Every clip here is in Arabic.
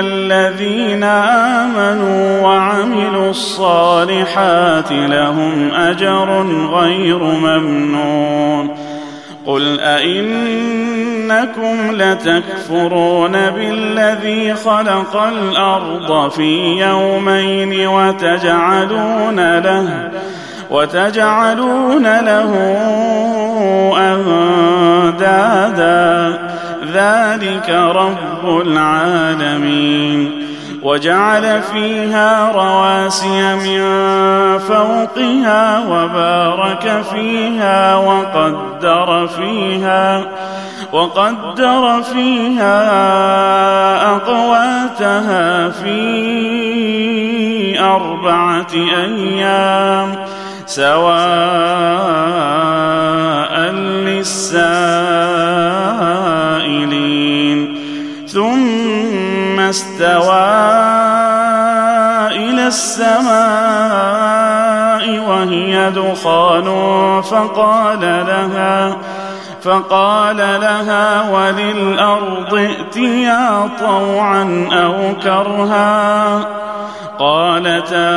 الذين آمنوا وعملوا الصالحات لهم أجر غير ممنون. قل أئنكم لتكفرون بالذي خلق الأرض في يومين وتجعلون له وتجعلون له أندادا. ذلك رب العالمين. وجعل فيها رواسي من فوقها وبارك فيها وقدر فيها وقدر فيها أقواتها في أربعة أيام سواء للسائلين استوى إلى السماء وهي دخان فقال لها فقال لها وللأرض ائتيا طوعا أو كرها. قالتا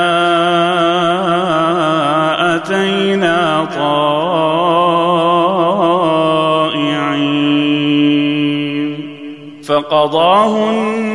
أتينا طائعين. فقضاهن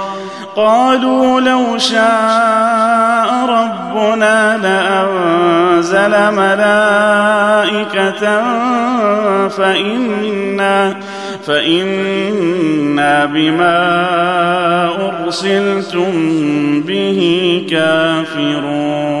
قالوا لو شاء ربنا لأنزل ملائكة فإنا فإنا بما أرسلتم به كافرون.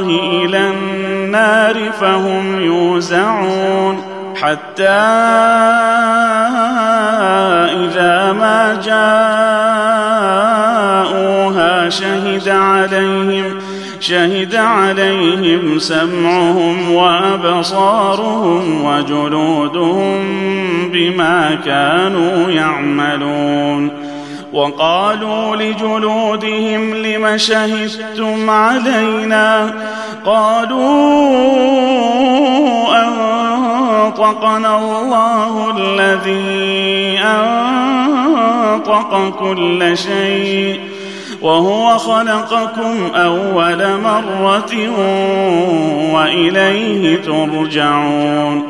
الله إلى النار فهم يوزعون حتى إذا ما جاءوها شهد عليهم شهد عليهم سمعهم وأبصارهم وجلودهم بما كانوا يعملون. وقالوا لجلودهم لم شهدتم علينا قالوا أنطقنا الله الذي أنطق كل شيء وهو خلقكم أول مرة وإليه ترجعون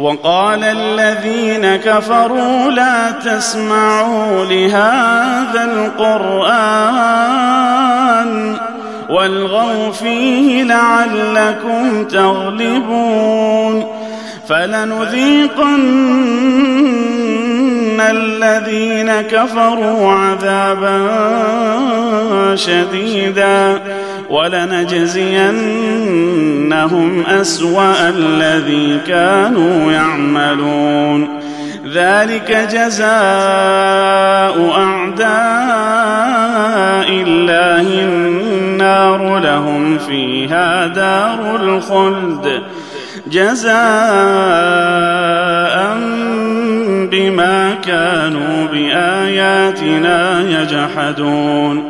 وقال الذين كفروا لا تسمعوا لهذا القرآن والغوا فيه لعلكم تغلبون فلنذيقن الذين كفروا عذابا شديدا ولنجزينهم أسوأ الذي كانوا يعملون. ذلك جزاء أعداء الله النار لهم فيها دار الخلد. جزاء بما كانوا بآياتنا يجحدون.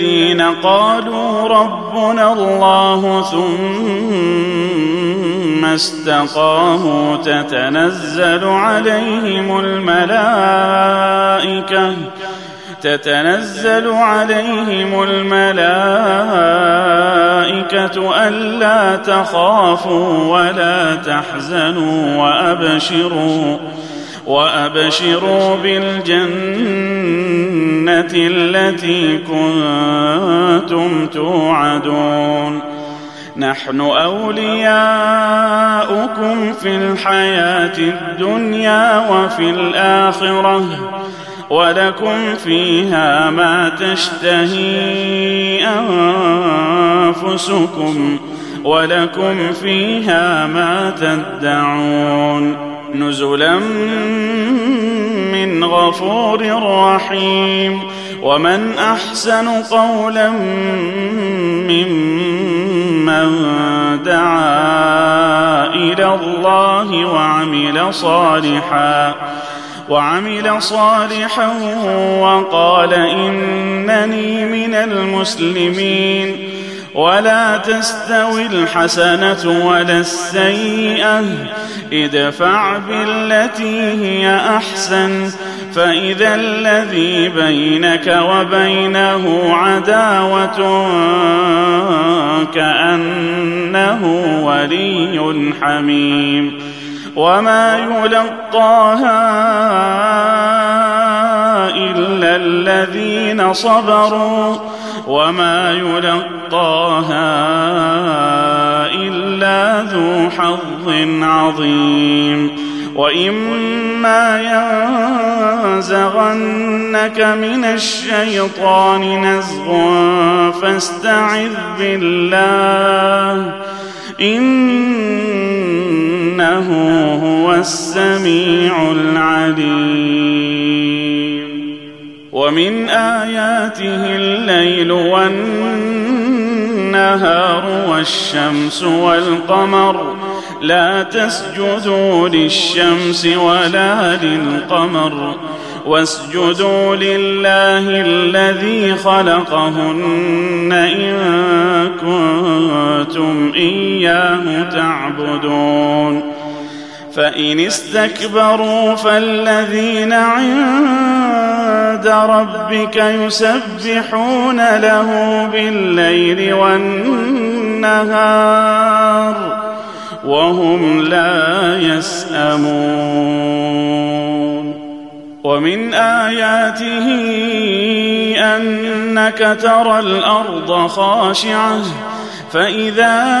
الذين قالوا ربنا الله ثم استقاموا تتنزل عليهم الملائكة تتنزل عليهم الملائكة ألا تخافوا ولا تحزنوا وأبشروا. وأبشروا بالجنة التي كنتم توعدون. نحن أولياؤكم في الحياة الدنيا وفي الآخرة ولكم فيها ما تشتهي أنفسكم ولكم فيها ما تدعون. نزلا من غفور رحيم. ومن أحسن قولا ممن دعا إلى الله وعمل صالحا وعمل صالحا وقال إنني من المسلمين. ولا تستوي الحسنة ولا السيئة. ادفع بالتي هي أحسن. فإذا الذي بينك وبينه عداوة كأنه ولي حميم. وما يلقاها صبروا وما يلقاها إلا ذو حظ عظيم وإما ينزغنك من الشيطان نزغ فاستعذ بالله إنه هو السميع العليم ومن آياته الليل والنهار والشمس والقمر لا تسجدوا للشمس ولا للقمر واسجدوا لله الذي خلقهن إن كنتم إياه تعبدون فإن استكبروا فالذين عند ربك يسبحون له بالليل والنهار وهم لا يسأمون. ومن آياته أنك ترى الأرض خاشعة فإذا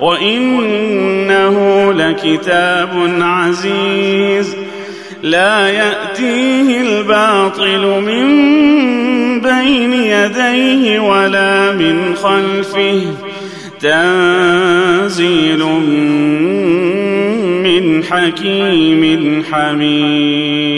وإنه لكتاب عزيز لا يأتيه الباطل من بين يديه ولا من خلفه. تنزيل من حكيم حميد.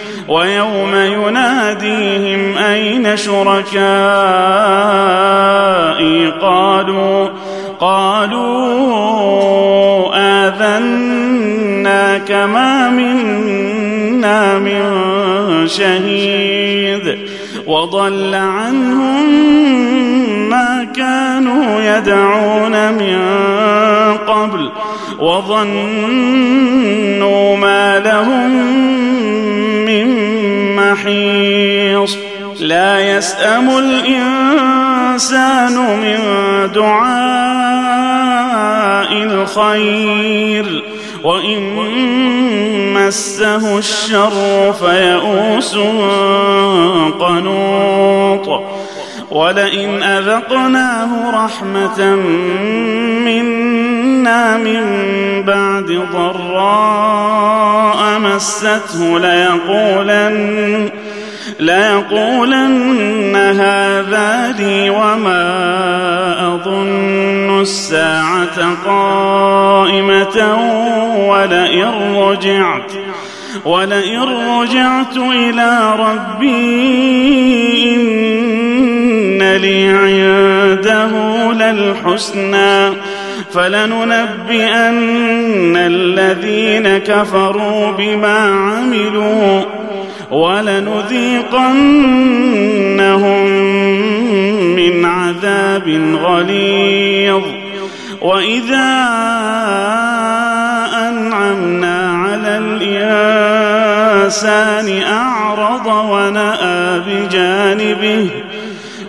ويوم يناديهم أين شركائي؟ قالوا قالوا اذناك ما منا من شهيد. وضل عنهم ما كانوا يدعون من قبل. وظنوا ما لهم محيص. لا يسأم الإنسان من دعاء الخير. وإن مسه الشر فيئوس قنوط. ولئن أذقناه رحمة منا من بعد ضراء مسته ليقولن ليقولن هذا لي وما أظن الساعة قائمة ولئن رجعت ولئن رجعت إلى ربي إن لي عنده للحسنى. فلننبئن الذين كفروا بما عملوا ولنذيقنهم من عذاب غليظ. وإذا أنعمنا على الإنسان أعرض ونأى بجانبه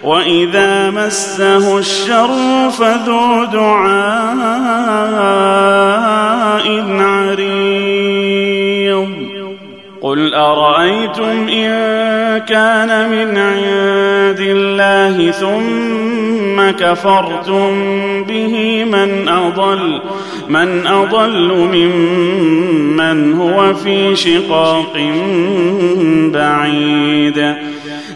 وإذا مسه الشر فذو دعاء عريض. قل أرأيتم إن كان من عند الله ثم كفرتم به من أضل من أضل ممن هو في شقاق بعيد.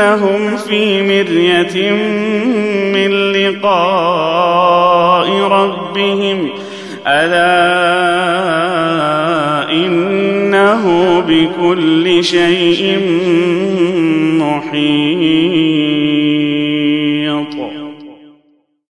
إنهم في مرية من لقاء ربهم. ألا إنه بكل شيء